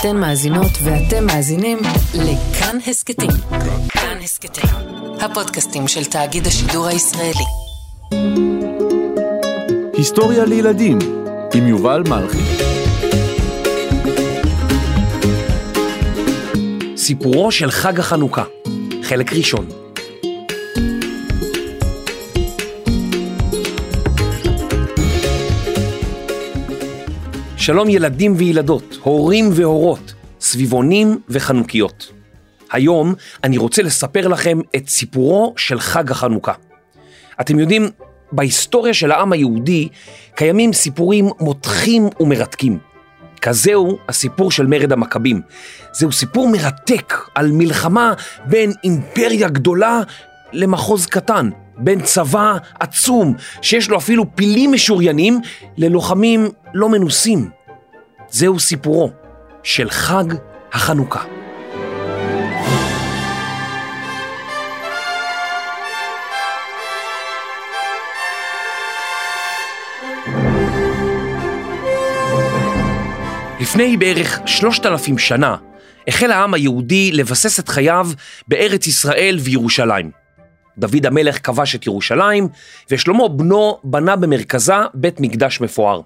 אתן מאזינות ואתם מאזינים לכאן הסכתים. כאן הסכתים, הפודקאסטים של תאגיד השידור הישראלי. היסטוריה לילדים עם יובל מלכי. סיפורו של חג החנוכה, חלק ראשון. שלום ילדים וילדות, הורים והורות, סביבונים וחנוכיות. היום אני רוצה לספר לכם את סיפורו של חג החנוכה. אתם יודעים, בהיסטוריה של העם היהודי קיימים סיפורים מותחים ומרתקים. כזהו הסיפור של מרד המכבים. זהו סיפור מרתק על מלחמה בין אימפריה גדולה למחוז קטן, בין צבא עצום שיש לו אפילו פילים משוריינים ללוחמים לא מנוסים. זהו סיפורו של חג החנוכה. לפני בערך שלושת אלפים שנה החל העם היהודי לבסס את חייו בארץ ישראל וירושלים. דוד המלך כבש את ירושלים, ושלמה בנו בנה במרכזה בית מקדש מפואר.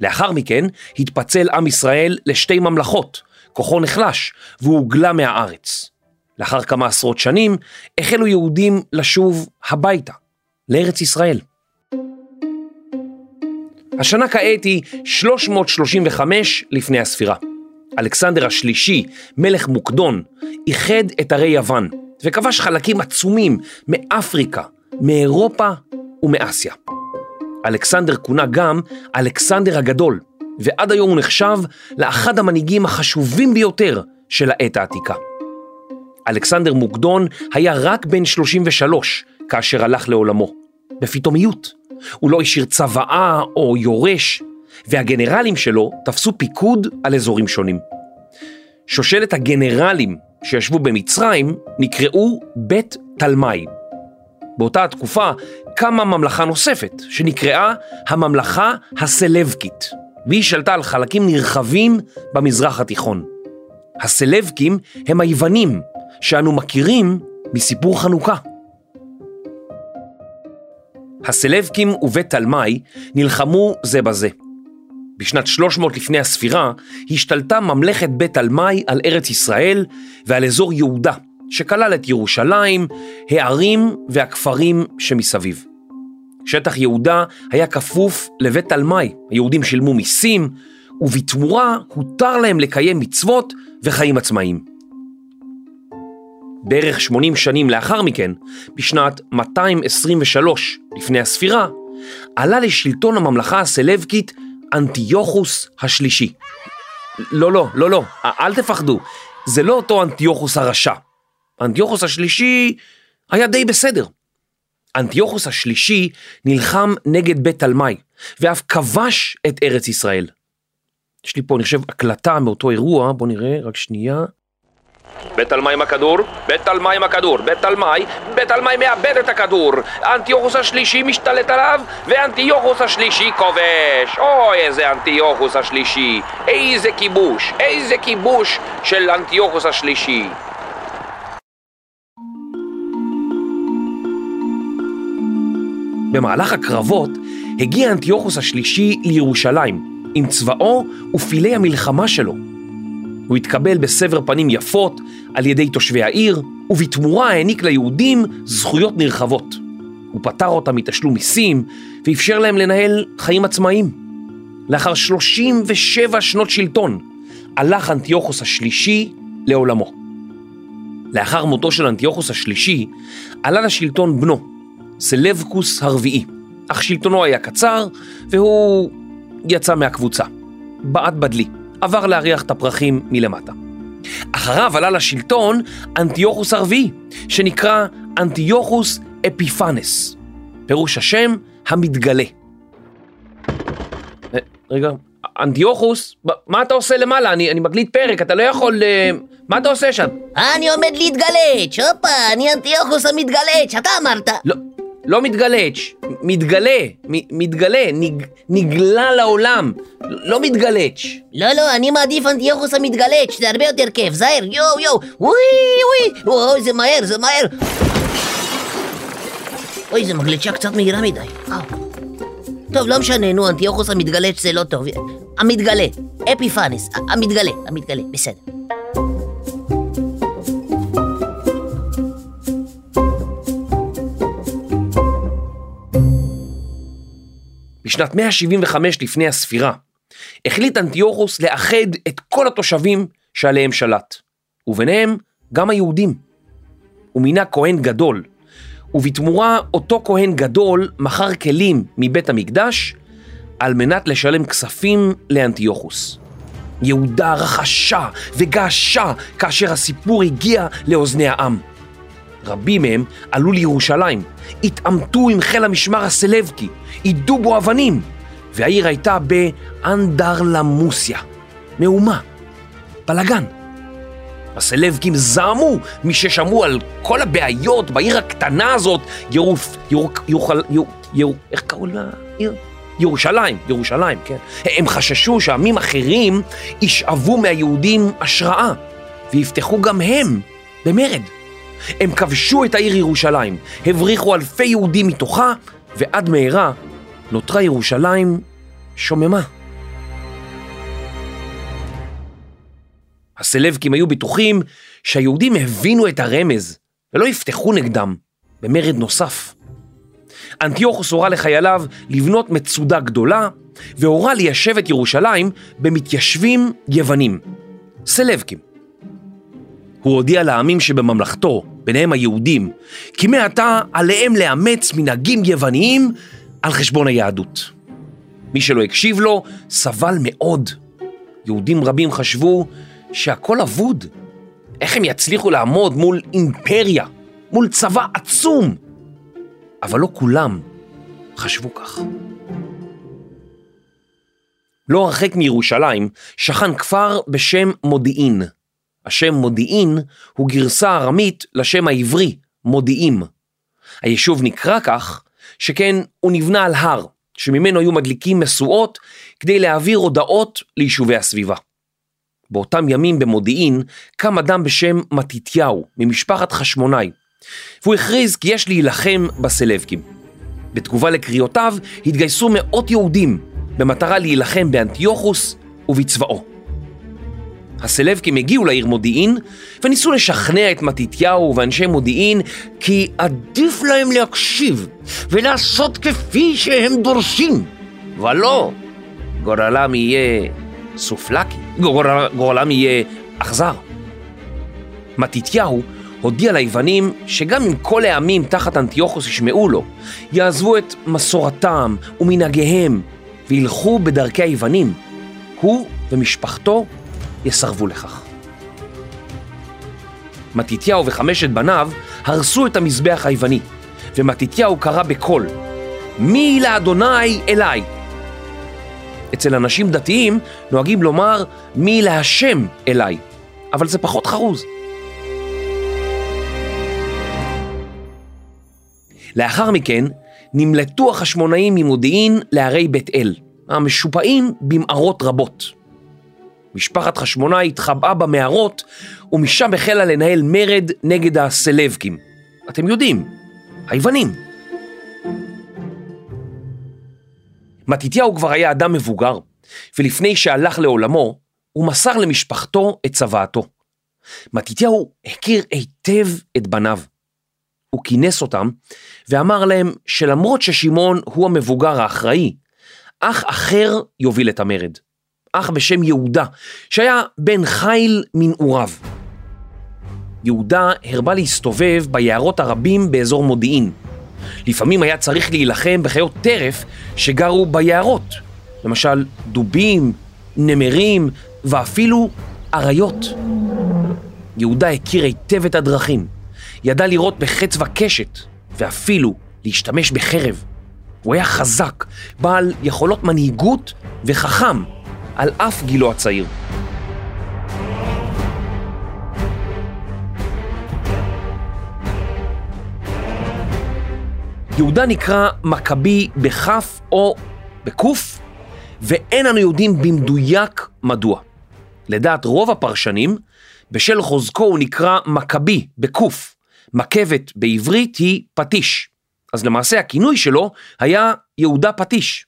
לאחר מכן התפצל עם ישראל לשתי ממלכות, כוחו נחלש והוא הוגלה מהארץ. לאחר כמה עשרות שנים החלו יהודים לשוב הביתה, לארץ ישראל. השנה כעת היא 335 לפני הספירה. אלכסנדר השלישי, מלך מוקדון, איחד את ערי יוון וכבש חלקים עצומים מאפריקה, מאירופה ומאסיה. אלכסנדר כונה גם אלכסנדר הגדול, ועד היום הוא נחשב לאחד המנהיגים החשובים ביותר של העת העתיקה. אלכסנדר מוקדון היה רק בן 33 כאשר הלך לעולמו, בפתאומיות. הוא לא השאיר צוואה או יורש, והגנרלים שלו תפסו פיקוד על אזורים שונים. שושלת הגנרלים שישבו במצרים נקראו בית תלמי. באותה התקופה קמה ממלכה נוספת, שנקראה הממלכה הסלבקית, והיא שלטה על חלקים נרחבים במזרח התיכון. הסלבקים הם היוונים, שאנו מכירים מסיפור חנוכה. הסלבקים ובית תלמי נלחמו זה בזה. בשנת 300 לפני הספירה השתלטה ממלכת בית תלמי על ארץ ישראל ועל אזור יהודה, שכלל את ירושלים, הערים והכפרים שמסביב. שטח יהודה היה כפוף לבית תלמי, היהודים שילמו מיסים, ובתמורה הותר להם לקיים מצוות וחיים עצמאיים. בערך 80 שנים לאחר מכן, בשנת 223 לפני הספירה, עלה לשלטון הממלכה הסלבקית אנטיוכוס השלישי. לא, לא, לא, לא, אל תפחדו, זה לא אותו אנטיוכוס הרשע. אנטיוכוס השלישי היה די בסדר. אנטיוכוס השלישי נלחם נגד בית תלמי, ואף כבש את ארץ ישראל. יש לי פה, אני חושב, הקלטה מאותו אירוע, בואו נראה, רק שנייה. בית תלמי עם הכדור, בית תלמי עם הכדור, בית תלמי, בית תלמי מאבד את הכדור, אנטיוכוס השלישי משתלט עליו, ואנטיוכוס השלישי כובש. אוי, איזה אנטיוכוס השלישי, איזה כיבוש, איזה כיבוש של אנטיוכוס השלישי. במהלך הקרבות הגיע אנטיוכוס השלישי לירושלים עם צבאו ופילי המלחמה שלו. הוא התקבל בסבר פנים יפות על ידי תושבי העיר, ובתמורה העניק ליהודים זכויות נרחבות. הוא פטר אותם מתשלום מיסים ואפשר להם לנהל חיים עצמאיים. לאחר 37 שנות שלטון הלך אנטיוכוס השלישי לעולמו. לאחר מותו של אנטיוכוס השלישי עלה לשלטון בנו, סלבקוס הרביעי, אך שלטונו היה קצר והוא יצא מהקבוצה. בעט בדלי, עבר להריח את הפרחים מלמטה. אחריו עלה לשלטון אנטיוכוס הרביעי, שנקרא אנטיוכוס אפיפנס. פירוש השם המתגלה. אה, רגע, אנטיוכוס, מה אתה עושה למעלה? אני, אני מקליט פרק, אתה לא יכול... אה, מה אתה עושה שם? אני עומד להתגלץ', הופה, אני אנטיוכוס המתגלץ', אתה אמרת. לא, לא מתגלץ', מתגלה, מתגלה, נג, נגלה לעולם, לא מתגלץ'. לא, לא, אני מעדיף אנטיוכוס המתגלץ', זה הרבה יותר כיף, זהר, יואו, יואו, וואי, וואי, אוי, זה מהר, זה מהר. אוי, זה מגלשה קצת מהירה מדי. אאו. טוב, לא משנה, נו, אנטיוכוס המתגלץ' זה לא טוב. המתגלה, אפיפנס, ה- המתגלה, המתגלה, בסדר. בשנת 175 לפני הספירה, החליט אנטיוכוס לאחד את כל התושבים שעליהם שלט, וביניהם גם היהודים. הוא מינה כהן גדול, ובתמורה אותו כהן גדול מכר כלים מבית המקדש על מנת לשלם כספים לאנטיוכוס. יהודה רכשה וגעשה כאשר הסיפור הגיע לאוזני העם. רבים מהם עלו לירושלים, התעמתו עם חיל המשמר הסלבקי, יידו בו אבנים, והעיר הייתה באנדרלמוסיה, מהומה, בלאגן. הסלבקים זעמו מששמעו על כל הבעיות בעיר הקטנה הזאת, ירוף, ירוק, יוכל, יור, יור, איך קראו לה? עיר? ירושלים, ירושלים, כן. הם חששו שעמים אחרים ישאבו מהיהודים השראה, ויפתחו גם הם במרד. הם כבשו את העיר ירושלים, הבריחו אלפי יהודים מתוכה, ועד מהרה נותרה ירושלים שוממה. הסלבקים היו בטוחים שהיהודים הבינו את הרמז ולא יפתחו נגדם במרד נוסף. אנטיוכוס הורה לחייליו לבנות מצודה גדולה והורה ליישב את ירושלים במתיישבים יוונים, סלבקים. הוא הודיע לעמים שבממלכתו, ביניהם היהודים, כי מעתה עליהם לאמץ מנהגים יווניים על חשבון היהדות. מי שלא הקשיב לו סבל מאוד. יהודים רבים חשבו שהכל אבוד. איך הם יצליחו לעמוד מול אימפריה, מול צבא עצום? אבל לא כולם חשבו כך. לא הרחק מירושלים שכן כפר בשם מודיעין. השם מודיעין הוא גרסה ארמית לשם העברי, מודיעים. היישוב נקרא כך, שכן הוא נבנה על הר, שממנו היו מדליקים משואות כדי להעביר הודעות ליישובי הסביבה. באותם ימים במודיעין קם אדם בשם מתתיהו, ממשפחת חשמונאי, והוא הכריז כי יש להילחם בסלבקים. בתגובה לקריאותיו התגייסו מאות יהודים במטרה להילחם באנטיוכוס ובצבאו. הסלבקים הגיעו לעיר מודיעין וניסו לשכנע את מתתיהו ואנשי מודיעין כי עדיף להם להקשיב ולעשות כפי שהם דורשים. ולא, גורלם יהיה סופלקי, גורל, גורלם יהיה אכזר. מתתיהו הודיע ליוונים שגם אם כל העמים תחת אנטיוכוס ישמעו לו, יעזבו את מסורתם ומנהגיהם וילכו בדרכי היוונים, הוא ומשפחתו יסרבו לכך. מתתיהו וחמשת בניו הרסו את המזבח היווני, ומתתיהו קרא בקול, מי לאדוני אליי? אצל אנשים דתיים נוהגים לומר מי להשם אליי, אבל זה פחות חרוז. לאחר מכן נמלטו החשמונאים ממודיעין לערי בית אל, המשופעים במערות רבות. משפחת חשמונאי התחבאה במערות, ומשם החלה לנהל מרד נגד הסלבקים. אתם יודעים, היוונים. מתתיהו כבר היה אדם מבוגר, ולפני שהלך לעולמו, הוא מסר למשפחתו את צוואתו. מתתיהו הכיר היטב את בניו. הוא כינס אותם ואמר להם שלמרות ששמעון הוא המבוגר האחראי, אח אחר יוביל את המרד. אח בשם יהודה, שהיה בן חיל מנעוריו. יהודה הרבה להסתובב ביערות הרבים באזור מודיעין. לפעמים היה צריך להילחם בחיות טרף שגרו ביערות, למשל דובים, נמרים ואפילו אריות. יהודה הכיר היטב את הדרכים, ידע לראות בחץ וקשת ואפילו להשתמש בחרב. הוא היה חזק, בעל יכולות מנהיגות וחכם, על אף גילו הצעיר. יהודה נקרא מכבי בכף או בקוף, ואין אנו יודעים במדויק מדוע. לדעת רוב הפרשנים, בשל חוזקו הוא נקרא מכבי בקוף. מכבת בעברית היא פטיש. אז למעשה הכינוי שלו היה יהודה פטיש.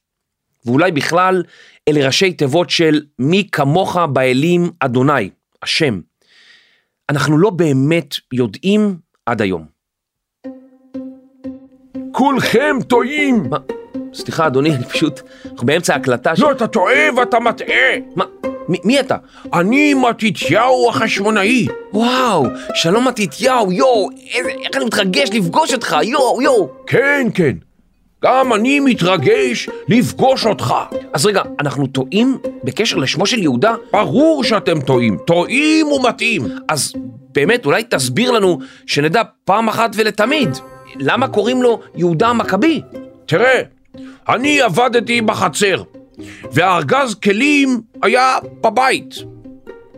ואולי בכלל אלה ראשי תיבות של מי כמוך באלים אדוני, השם. אנחנו לא באמת יודעים עד היום. כולכם טועים! מה? סליחה אדוני, אני פשוט... אנחנו באמצע ההקלטה של... לא, אתה טועה ואתה מטעה! מה? מי, מי אתה? אני מתתיהו החשמונאי! וואו, שלום מתתיהו, יואו, איזה, איך אני מתרגש לפגוש אותך, יואו, יואו. כן, כן. גם אני מתרגש לפגוש אותך. אז רגע, אנחנו טועים בקשר לשמו של יהודה? ברור שאתם טועים. טועים ומטעים. אז באמת, אולי תסביר לנו, שנדע פעם אחת ולתמיד, למה קוראים לו יהודה המכבי? תראה, אני עבדתי בחצר, והארגז כלים היה בבית.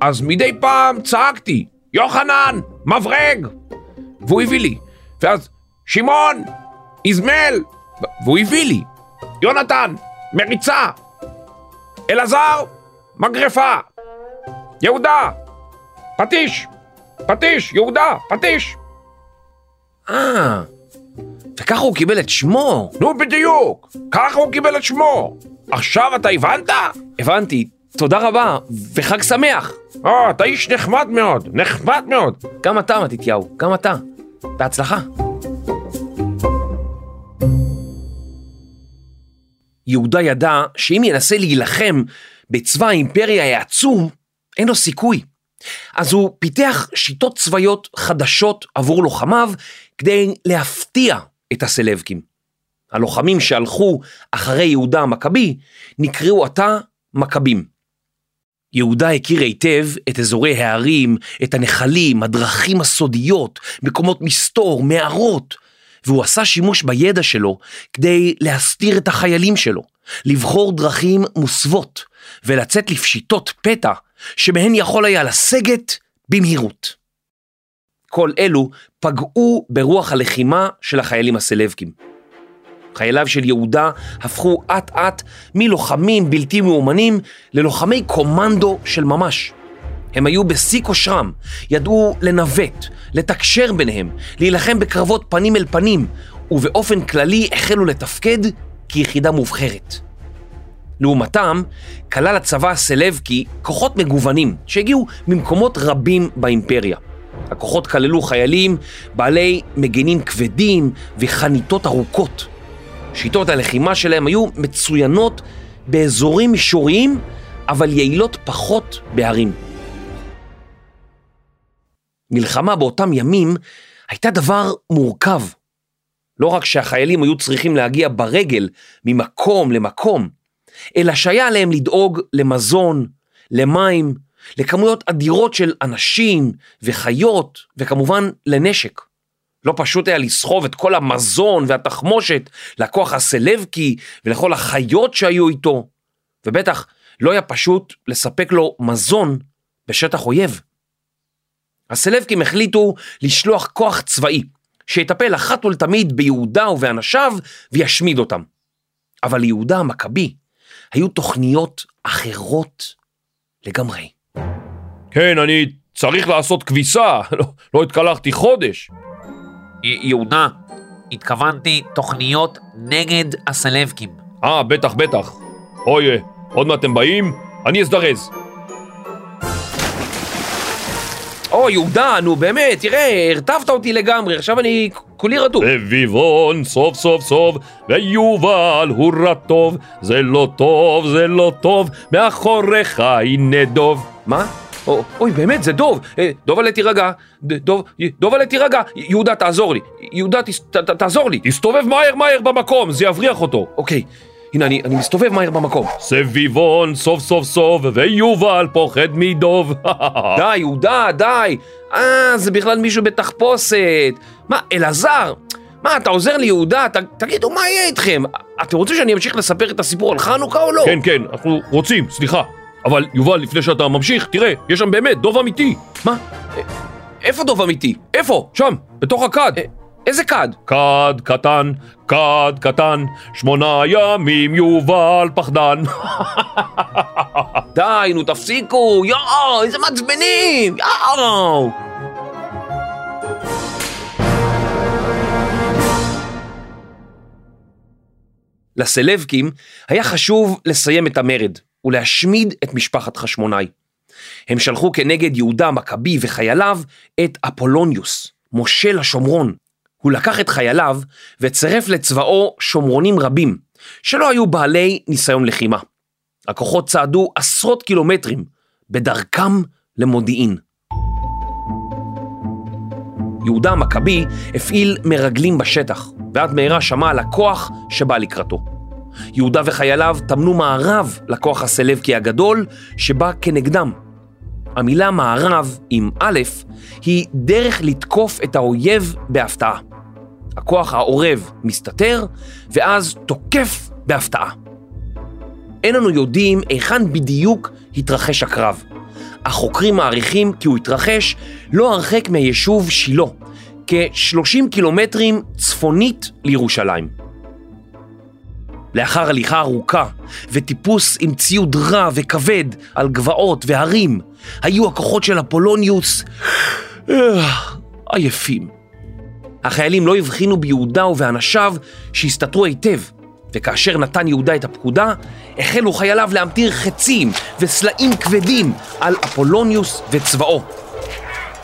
אז מדי פעם צעקתי, יוחנן, מברג! והוא הביא לי. ואז, שמעון, איזמל! והוא הביא לי. יונתן, מריצה! אלעזר, מגרפה! יהודה, פטיש! פטיש, יהודה, פטיש! אה, וככה הוא קיבל את שמו. נו בדיוק, ככה הוא קיבל את שמו. עכשיו אתה הבנת? הבנתי, תודה רבה, וחג שמח. אה, אתה איש נחמד מאוד, נחמד מאוד. גם אתה, מתתיהו, גם אתה. בהצלחה. יהודה ידע שאם ינסה להילחם בצבא האימפריה העצום, אין לו סיכוי. אז הוא פיתח שיטות צבאיות חדשות עבור לוחמיו כדי להפתיע את הסלבקים. הלוחמים שהלכו אחרי יהודה המכבי נקראו עתה מכבים. יהודה הכיר היטב את אזורי הערים, את הנחלים, הדרכים הסודיות, מקומות מסתור, מערות, והוא עשה שימוש בידע שלו כדי להסתיר את החיילים שלו, לבחור דרכים מוסוות ולצאת לפשיטות פתע שמהן יכול היה לסגת במהירות. כל אלו פגעו ברוח הלחימה של החיילים הסלבקים. חייליו של יהודה הפכו אט אט מלוחמים בלתי מאומנים ללוחמי קומנדו של ממש. הם היו בשיא כושרם, ידעו לנווט, לתקשר ביניהם, להילחם בקרבות פנים אל פנים, ובאופן כללי החלו לתפקד כיחידה מובחרת. לעומתם, כלל הצבא הסלבקי כוחות מגוונים שהגיעו ממקומות רבים באימפריה. הכוחות כללו חיילים בעלי מגנים כבדים וחניתות ארוכות. שיטות הלחימה שלהם היו מצוינות באזורים מישוריים, אבל יעילות פחות בהרים. מלחמה באותם ימים הייתה דבר מורכב. לא רק שהחיילים היו צריכים להגיע ברגל ממקום למקום, אלא שהיה עליהם לדאוג למזון, למים, לכמויות אדירות של אנשים וחיות, וכמובן לנשק. לא פשוט היה לסחוב את כל המזון והתחמושת לכוח הסלבקי ולכל החיות שהיו איתו, ובטח לא היה פשוט לספק לו מזון בשטח אויב. הסלבקים החליטו לשלוח כוח צבאי, שיטפל אחת ולתמיד ביהודה ובאנשיו וישמיד אותם. אבל ליהודה המכבי היו תוכניות אחרות לגמרי. כן, אני צריך לעשות כביסה, לא, לא התקלחתי חודש. יהודה, התכוונתי תוכניות נגד הסלבקים. אה, בטח, בטח. אוי, עוד מעט אתם באים? אני אזדרז. או, יהודה, נו באמת, תראה, הרטבת אותי לגמרי, עכשיו אני כולי רדום. בביבון סוף סוף סוף, ויובל הוא רטוב, זה לא טוב, זה לא טוב, מאחוריך הנה דוב. מה? או, אוי, באמת, זה דוב. אה, דובלה תירגע. דוב, דובלה תירגע. יהודה, תעזור לי. יהודה, תעזור לי. תסתובב מהר מהר במקום, זה יבריח אותו. אוקיי, הנה, אני, אני מסתובב מהר במקום. סביבון סוף סוף סוף, ויובל פוחד מדוב. די, יהודה, די. אה, זה בכלל מישהו בתחפושת. מה, אלעזר? מה, אתה עוזר לי, יהודה? ת, תגידו, מה יהיה איתכם? אתם רוצים שאני אמשיך לספר את הסיפור על חנוכה או לא? כן, כן, אנחנו רוצים, סליחה. אבל יובל, לפני שאתה ממשיך, תראה, יש שם באמת דוב אמיתי. מה? א- איפה דוב אמיתי? איפה? שם, בתוך הכד. איזה כד? כד קטן, כד קטן, שמונה ימים יובל פחדן. די, נו תפסיקו, יואו, איזה מעצבנים, יואו! לסלבקים היה חשוב לסיים את המרד ולהשמיד את משפחת חשמונאי. הם שלחו כנגד יהודה המכבי וחייליו את אפולוניוס, מושל השומרון. הוא לקח את חייליו וצירף לצבאו שומרונים רבים, שלא היו בעלי ניסיון לחימה. הכוחות צעדו עשרות קילומטרים בדרכם למודיעין. יהודה המכבי הפעיל מרגלים בשטח, ועד מהרה שמע על הכוח שבא לקראתו. יהודה וחייליו טמנו מערב לכוח הסלבקי הגדול שבא כנגדם. המילה מערב עם א' היא דרך לתקוף את האויב בהפתעה. הכוח העורב מסתתר ואז תוקף בהפתעה. אין לנו יודעים היכן בדיוק התרחש הקרב. החוקרים מעריכים כי הוא התרחש לא הרחק מהיישוב שילה, כ-30 קילומטרים צפונית לירושלים. לאחר הליכה ארוכה וטיפוס עם ציוד רע וכבד על גבעות והרים, היו הכוחות של אפולוניוס עייפים. החיילים לא הבחינו ביהודה ובאנשיו שהסתתרו היטב, וכאשר נתן יהודה את הפקודה, החלו חייליו להמטיר חצים וסלעים כבדים על אפולוניוס וצבאו.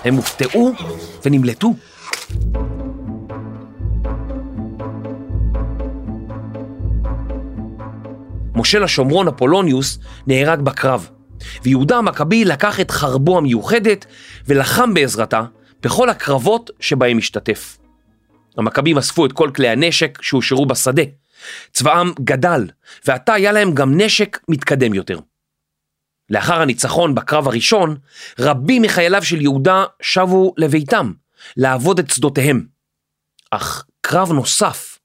הם הופתעו ונמלטו. מושל השומרון אפולוניוס נהרג בקרב, ויהודה המכבי לקח את חרבו המיוחדת ולחם בעזרתה בכל הקרבות שבהם השתתף. המכבים אספו את כל כלי הנשק שהושארו בשדה. צבאם גדל, ועתה היה להם גם נשק מתקדם יותר. לאחר הניצחון בקרב הראשון, רבים מחייליו של יהודה שבו לביתם, לעבוד את שדותיהם. אך קרב נוסף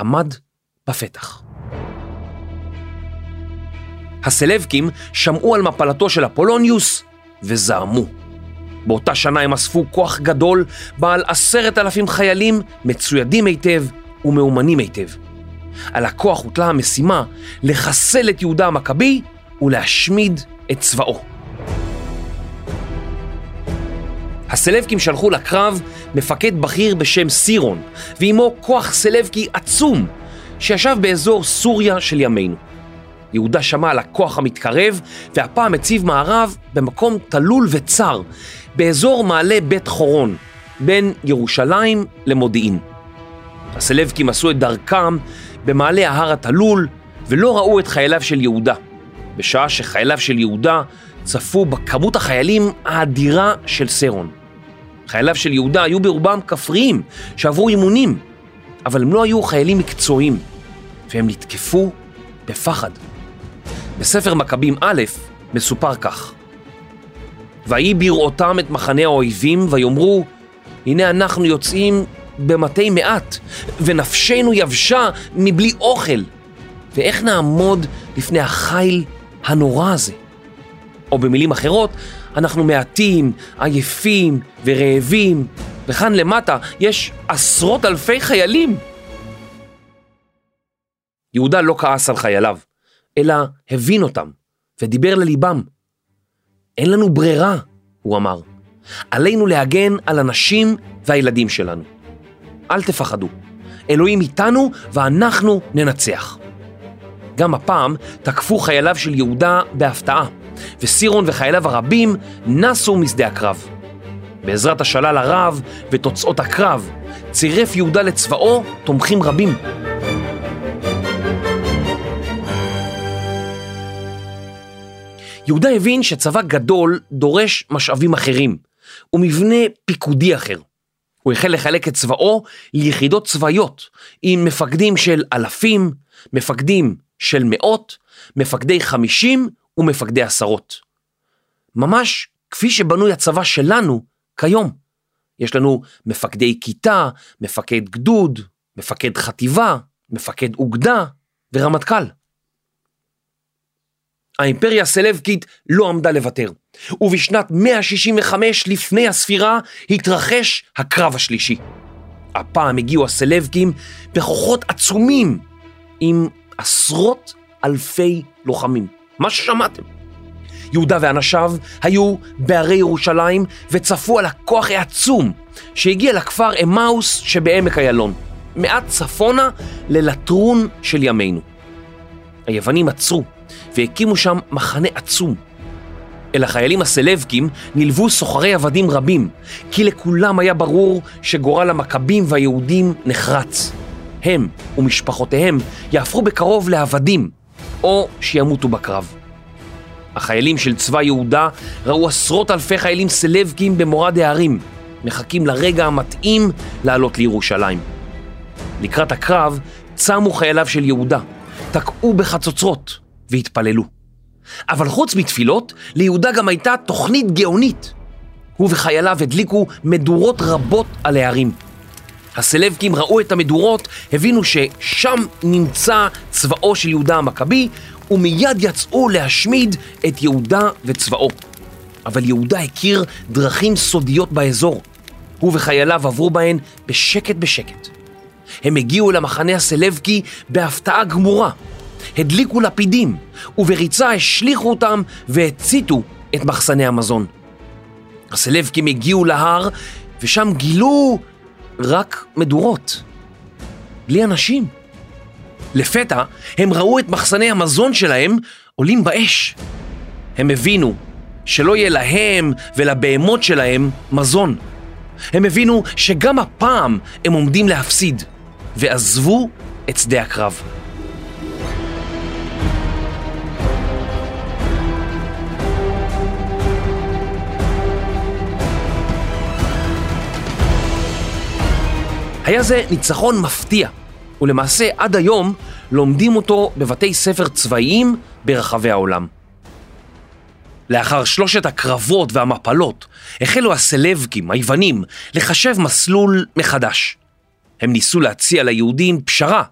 עמד בפתח. הסלבקים שמעו על מפלתו של אפולוניוס וזעמו. באותה שנה הם אספו כוח גדול בעל עשרת אלפים חיילים מצוידים היטב ומאומנים היטב. על הכוח הוטלה המשימה לחסל את יהודה המכבי ולהשמיד את צבאו. הסלבקים שלחו לקרב מפקד בכיר בשם סירון, ועימו כוח סלבקי עצום שישב באזור סוריה של ימינו. יהודה שמע על הכוח המתקרב, והפעם הציב מערב במקום תלול וצר, באזור מעלה בית חורון, בין ירושלים למודיעין. הסלבקים עשו את דרכם במעלה ההר התלול, ולא ראו את חייליו של יהודה, בשעה שחייליו של יהודה צפו בכמות החיילים האדירה של סרון. חייליו של יהודה היו ברובם כפריים שעברו אימונים, אבל הם לא היו חיילים מקצועיים, והם נתקפו בפחד. בספר מכבים א' מסופר כך: ויהי בראותם את מחנה האויבים ויאמרו הנה אנחנו יוצאים במתי מעט ונפשנו יבשה מבלי אוכל ואיך נעמוד לפני החיל הנורא הזה? או במילים אחרות, אנחנו מעטים, עייפים ורעבים, וכאן למטה יש עשרות אלפי חיילים. יהודה לא כעס על חייליו, אלא הבין אותם ודיבר לליבם. אין לנו ברירה, הוא אמר. עלינו להגן על הנשים והילדים שלנו. אל תפחדו, אלוהים איתנו ואנחנו ננצח. גם הפעם תקפו חייליו של יהודה בהפתעה, וסירון וחייליו הרבים נסו משדה הקרב. בעזרת השלל הרב ותוצאות הקרב, צירף יהודה לצבאו תומכים רבים. יהודה הבין שצבא גדול דורש משאבים אחרים ומבנה פיקודי אחר. הוא החל לחלק את צבאו ליחידות צבאיות עם מפקדים של אלפים, מפקדים של מאות, מפקדי חמישים ומפקדי עשרות. ממש כפי שבנוי הצבא שלנו כיום. יש לנו מפקדי כיתה, מפקד גדוד, מפקד חטיבה, מפקד אוגדה ורמטכ"ל. האימפריה הסלבקית לא עמדה לוותר, ובשנת 165 לפני הספירה התרחש הקרב השלישי. הפעם הגיעו הסלבקים בכוחות עצומים, עם עשרות אלפי לוחמים. מה ששמעתם. יהודה ואנשיו היו בערי ירושלים וצפו על הכוח העצום שהגיע לכפר אמאוס שבעמק איילון, מעט צפונה ללטרון של ימינו. היוונים עצרו והקימו שם מחנה עצום. אל החיילים הסלבקים נלוו סוחרי עבדים רבים, כי לכולם היה ברור שגורל המכבים והיהודים נחרץ. הם ומשפחותיהם יהפכו בקרוב לעבדים, או שימותו בקרב. החיילים של צבא יהודה ראו עשרות אלפי חיילים סלבקים במורד הערים, מחכים לרגע המתאים לעלות לירושלים. לקראת הקרב צמו חייליו של יהודה, תקעו בחצוצרות והתפללו. אבל חוץ מתפילות, ליהודה גם הייתה תוכנית גאונית. הוא וחייליו הדליקו מדורות רבות על הערים. הסלבקים ראו את המדורות, הבינו ששם נמצא צבאו של יהודה המכבי, ומיד יצאו להשמיד את יהודה וצבאו. אבל יהודה הכיר דרכים סודיות באזור. הוא וחייליו עברו בהן בשקט בשקט. הם הגיעו למחנה הסלבקי בהפתעה גמורה. הדליקו לפידים, ובריצה השליכו אותם והציתו את מחסני המזון. הסלבקים הגיעו להר, ושם גילו רק מדורות. בלי אנשים. לפתע הם ראו את מחסני המזון שלהם עולים באש. הם הבינו שלא יהיה להם ולבהמות שלהם מזון. הם הבינו שגם הפעם הם עומדים להפסיד, ועזבו את שדה הקרב. היה זה ניצחון מפתיע, ולמעשה עד היום לומדים אותו בבתי ספר צבאיים ברחבי העולם. לאחר שלושת הקרבות והמפלות, החלו הסלבקים, היוונים, לחשב מסלול מחדש. הם ניסו להציע ליהודים פשרה,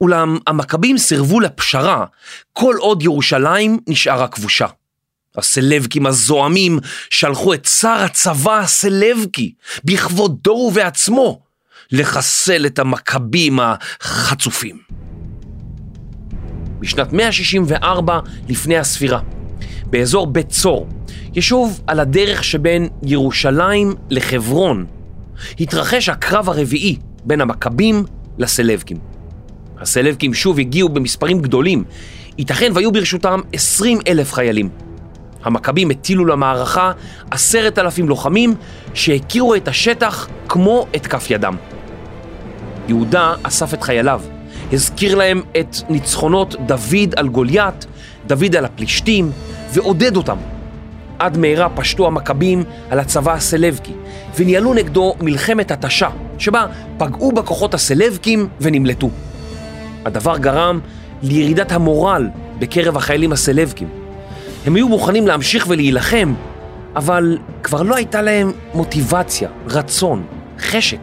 אולם המכבים סירבו לפשרה כל עוד ירושלים נשארה כבושה. הסלבקים הזועמים שלחו את שר הצבא הסלבקי, בכבודו ובעצמו, לחסל את המכבים החצופים. בשנת 164 לפני הספירה, באזור בית צור, יישוב על הדרך שבין ירושלים לחברון, התרחש הקרב הרביעי בין המכבים לסלבקים. הסלבקים שוב הגיעו במספרים גדולים, ייתכן והיו ברשותם 20 אלף חיילים. המכבים הטילו למערכה עשרת אלפים לוחמים שהכירו את השטח כמו את כף ידם. יהודה אסף את חייליו, הזכיר להם את ניצחונות דוד על גוליית, דוד על הפלישתים, ועודד אותם. עד מהרה פשטו המכבים על הצבא הסלבקי, וניהלו נגדו מלחמת התשה, שבה פגעו בכוחות הסלבקים ונמלטו. הדבר גרם לירידת המורל בקרב החיילים הסלבקים. הם היו מוכנים להמשיך ולהילחם, אבל כבר לא הייתה להם מוטיבציה, רצון, חשק.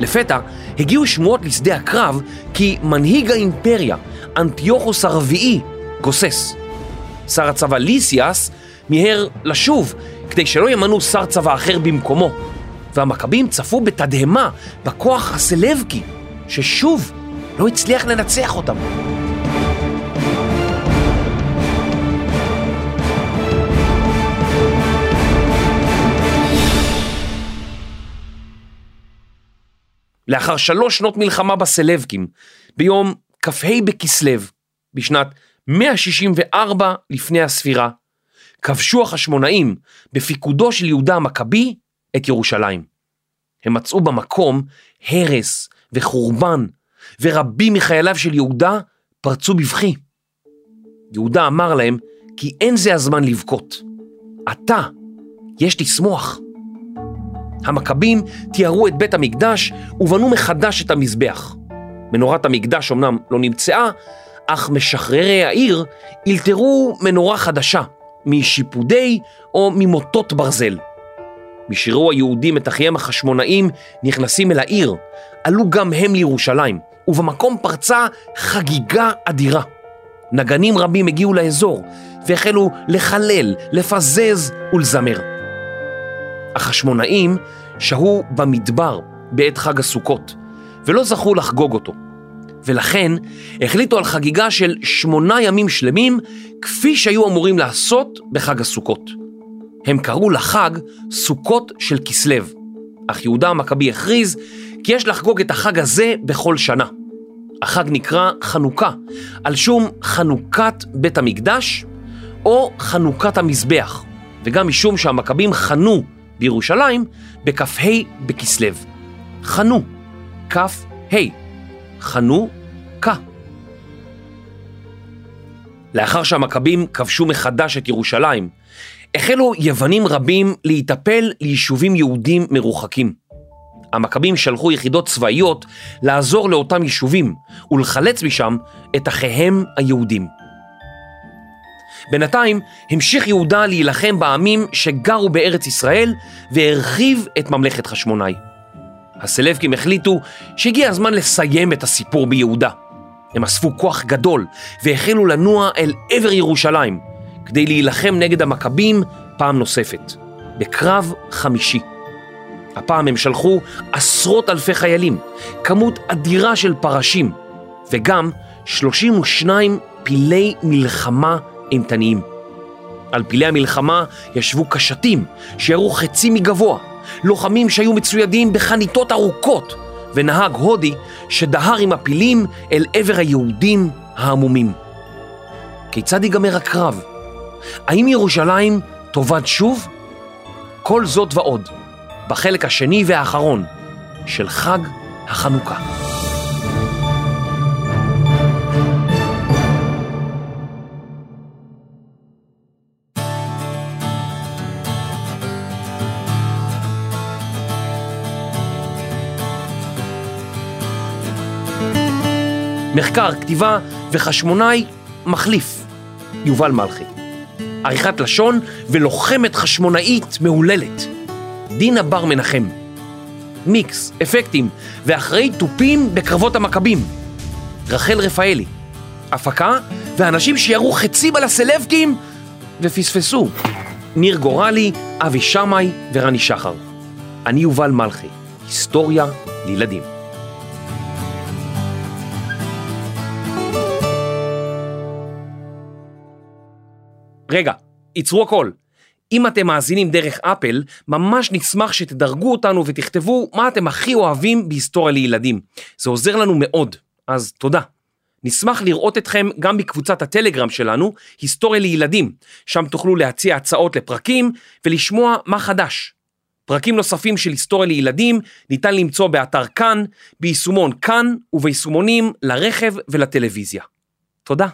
לפתע הגיעו שמועות לשדה הקרב כי מנהיג האימפריה, אנטיוכוס הרביעי, גוסס. שר הצבא ליסיאס מיהר לשוב כדי שלא ימנו שר צבא אחר במקומו, והמכבים צפו בתדהמה בכוח הסלבקי, ששוב לא הצליח לנצח אותם. לאחר שלוש שנות מלחמה בסלבקים, ביום כ"ה בכסלו, בשנת 164 לפני הספירה, כבשו החשמונאים בפיקודו של יהודה המכבי את ירושלים. הם מצאו במקום הרס וחורבן, ורבים מחייליו של יהודה פרצו בבכי. יהודה אמר להם כי אין זה הזמן לבכות. עתה יש לשמוח. המכבים תיארו את בית המקדש ובנו מחדש את המזבח. מנורת המקדש אמנם לא נמצאה, אך משחררי העיר אלתרו מנורה חדשה, משיפודי או ממוטות ברזל. משירו היהודים את אחיהם החשמונאים נכנסים אל העיר, עלו גם הם לירושלים, ובמקום פרצה חגיגה אדירה. נגנים רבים הגיעו לאזור, והחלו לחלל, לפזז ולזמר. החשמונאים שהו במדבר, בעת חג הסוכות, ולא זכו לחגוג אותו. ולכן החליטו על חגיגה של שמונה ימים שלמים, כפי שהיו אמורים לעשות בחג הסוכות. הם קראו לחג סוכות של כסלו, אך יהודה המכבי הכריז כי יש לחגוג את החג הזה בכל שנה. החג נקרא חנוכה, על שום חנוכת בית המקדש או חנוכת המזבח, וגם משום שהמכבים חנו בירושלים בכ"ה בכסלו. חנו, כ"ה, חנו, כ. לאחר שהמכבים כבשו מחדש את ירושלים, החלו יוונים רבים להיטפל ליישובים יהודים מרוחקים. המכבים שלחו יחידות צבאיות לעזור לאותם יישובים ולחלץ משם את אחיהם היהודים. בינתיים המשיך יהודה להילחם בעמים שגרו בארץ ישראל והרחיב את ממלכת חשמונאי. הסלבקים החליטו שהגיע הזמן לסיים את הסיפור ביהודה. הם אספו כוח גדול והחלו לנוע אל עבר ירושלים כדי להילחם נגד המכבים פעם נוספת, בקרב חמישי. הפעם הם שלחו עשרות אלפי חיילים, כמות אדירה של פרשים, וגם 32 פילי מלחמה אימתניים. על פילי המלחמה ישבו קשתים שירו חצי מגבוה, לוחמים שהיו מצוידים בחניתות ארוכות, ונהג הודי שדהר עם הפילים אל עבר היהודים ההמומים. כיצד ייגמר הקרב? האם ירושלים תאבד שוב? כל זאת ועוד, בחלק השני והאחרון של חג החנוכה. מחקר, כתיבה וחשמונאי מחליף, יובל מלכי. עריכת לשון ולוחמת חשמונאית מהוללת, דינה בר מנחם. מיקס, אפקטים ואחראי תופים בקרבות המכבים, רחל רפאלי. הפקה ואנשים שירו חצים על הסלבקים ופספסו, ניר גורלי, אבי שמאי ורני שחר. אני יובל מלכי, היסטוריה לילדים. רגע, עצרו הכל. אם אתם מאזינים דרך אפל, ממש נשמח שתדרגו אותנו ותכתבו מה אתם הכי אוהבים בהיסטוריה לילדים. זה עוזר לנו מאוד, אז תודה. נשמח לראות אתכם גם בקבוצת הטלגרם שלנו, היסטוריה לילדים, שם תוכלו להציע הצעות לפרקים ולשמוע מה חדש. פרקים נוספים של היסטוריה לילדים ניתן למצוא באתר כאן, ביישומון כאן וביישומונים לרכב ולטלוויזיה. תודה.